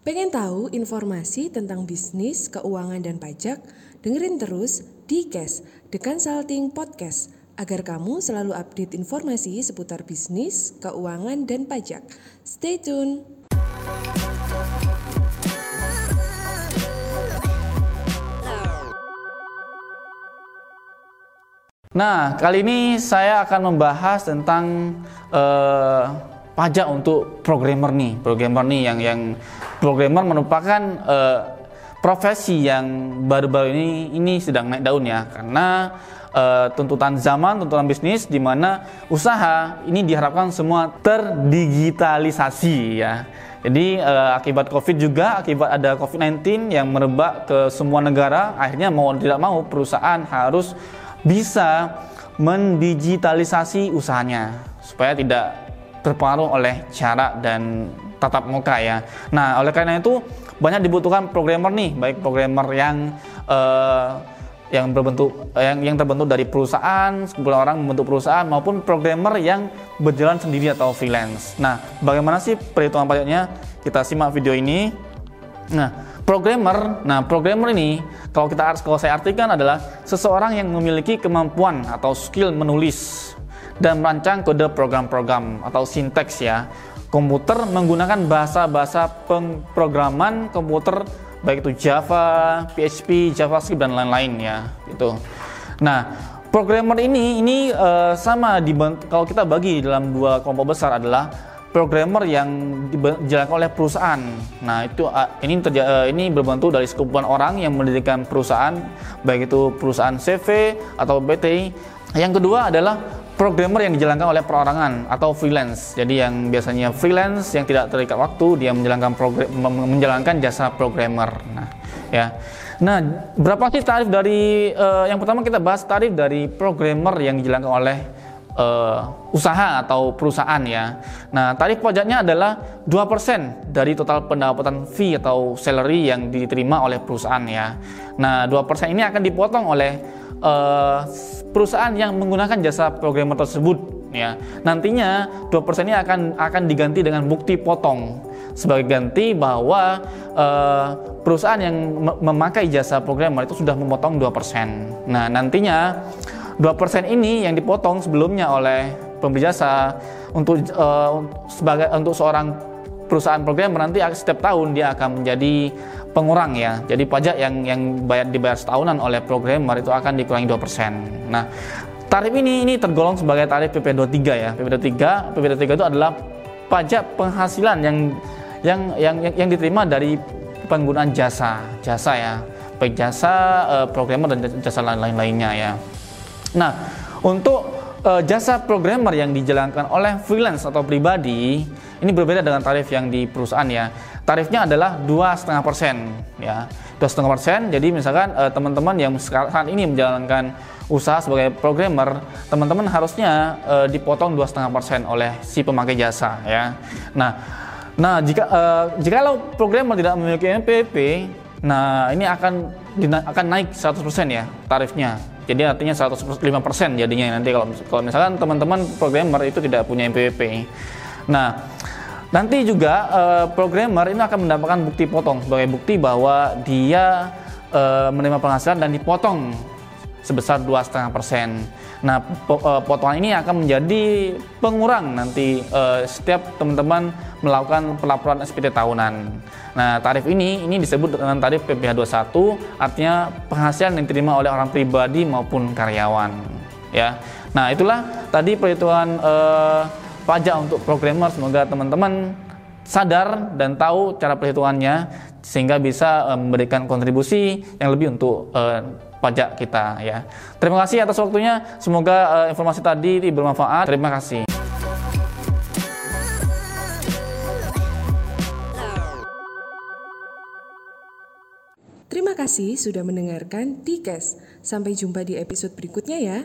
Pengen tahu informasi tentang bisnis, keuangan, dan pajak? Dengerin terus di Cash, The Consulting Podcast, agar kamu selalu update informasi seputar bisnis, keuangan, dan pajak. Stay tune! Nah, kali ini saya akan membahas tentang uh, pajak untuk programmer nih. Programmer nih yang yang programmer merupakan uh, profesi yang baru-baru ini ini sedang naik daun ya karena uh, tuntutan zaman, tuntutan bisnis di mana usaha ini diharapkan semua terdigitalisasi ya. Jadi uh, akibat Covid juga, akibat ada Covid-19 yang merebak ke semua negara, akhirnya mau tidak mau perusahaan harus bisa mendigitalisasi usahanya supaya tidak terpengaruh oleh cara dan tatap muka ya. Nah, oleh karena itu banyak dibutuhkan programmer nih, baik programmer yang uh, yang berbentuk yang yang terbentuk dari perusahaan, sekumpulan orang membentuk perusahaan maupun programmer yang berjalan sendiri atau freelance. Nah, bagaimana sih perhitungan pajaknya? Kita simak video ini. Nah, Programmer, nah programmer ini kalau kita kalau saya artikan adalah seseorang yang memiliki kemampuan atau skill menulis dan merancang kode program-program atau sinteks ya. Komputer menggunakan bahasa-bahasa pemrograman komputer baik itu Java, PHP, JavaScript dan lain-lain ya gitu. Nah, programmer ini ini uh, sama di kalau kita bagi dalam dua kelompok besar adalah programmer yang dijalankan oleh perusahaan. Nah, itu ah, ini terja, eh, ini berbentuk dari sekumpulan orang yang mendirikan perusahaan, baik itu perusahaan CV atau BT. Yang kedua adalah programmer yang dijalankan oleh perorangan atau freelance. Jadi yang biasanya freelance yang tidak terikat waktu, dia menjalankan menjalankan jasa programmer. Nah, ya. Nah, berapa sih tarif dari uh, yang pertama kita bahas tarif dari programmer yang dijalankan oleh uh, usaha atau perusahaan ya. Nah, tarif pajaknya adalah 2% dari total pendapatan fee atau salary yang diterima oleh perusahaan ya. Nah, 2% ini akan dipotong oleh uh, perusahaan yang menggunakan jasa programmer tersebut ya. Nantinya 2% ini akan akan diganti dengan bukti potong sebagai ganti bahwa uh, perusahaan yang memakai jasa programmer itu sudah memotong 2%. Nah, nantinya 2% ini yang dipotong sebelumnya oleh pemberi jasa untuk uh, sebagai untuk seorang perusahaan program nanti setiap tahun dia akan menjadi pengurang ya. Jadi pajak yang yang bayar dibayar setahunan oleh programmer itu akan dikurangi 2%. Nah, tarif ini ini tergolong sebagai tarif PP23 ya. PP23, PP23 itu adalah pajak penghasilan yang yang yang yang, diterima dari penggunaan jasa, jasa ya. Baik jasa uh, programmer dan jasa lain-lainnya ya. Nah, untuk uh, jasa programmer yang dijalankan oleh freelance atau pribadi ini berbeda dengan tarif yang di perusahaan ya. Tarifnya adalah dua setengah persen ya, dua setengah persen. Jadi misalkan uh, teman-teman yang saat ini menjalankan usaha sebagai programmer, teman-teman harusnya uh, dipotong dua setengah persen oleh si pemakai jasa ya. Nah, nah jika uh, jika lo programmer tidak memiliki NPWP, nah ini akan akan naik 100% ya tarifnya jadi artinya 105% jadinya nanti kalau kalau misalkan teman-teman programmer itu tidak punya MPWP. Nah, nanti juga uh, programmer ini akan mendapatkan bukti potong sebagai bukti bahwa dia uh, menerima penghasilan dan dipotong sebesar dua setengah persen. Nah, eh, potongan ini akan menjadi pengurang nanti uh, setiap teman-teman melakukan pelaporan SPT tahunan. Nah, tarif ini ini disebut dengan tarif PPh 21, artinya penghasilan yang diterima oleh orang pribadi maupun karyawan. Ya. Nah, itulah tadi perhitungan uh, pajak untuk programmer. Semoga teman-teman sadar dan tahu cara perhitungannya sehingga bisa memberikan kontribusi yang lebih untuk pajak kita ya. Terima kasih atas waktunya. Semoga uh, informasi tadi bermanfaat. Terima kasih. Terima kasih sudah mendengarkan Tikes. Sampai jumpa di episode berikutnya ya.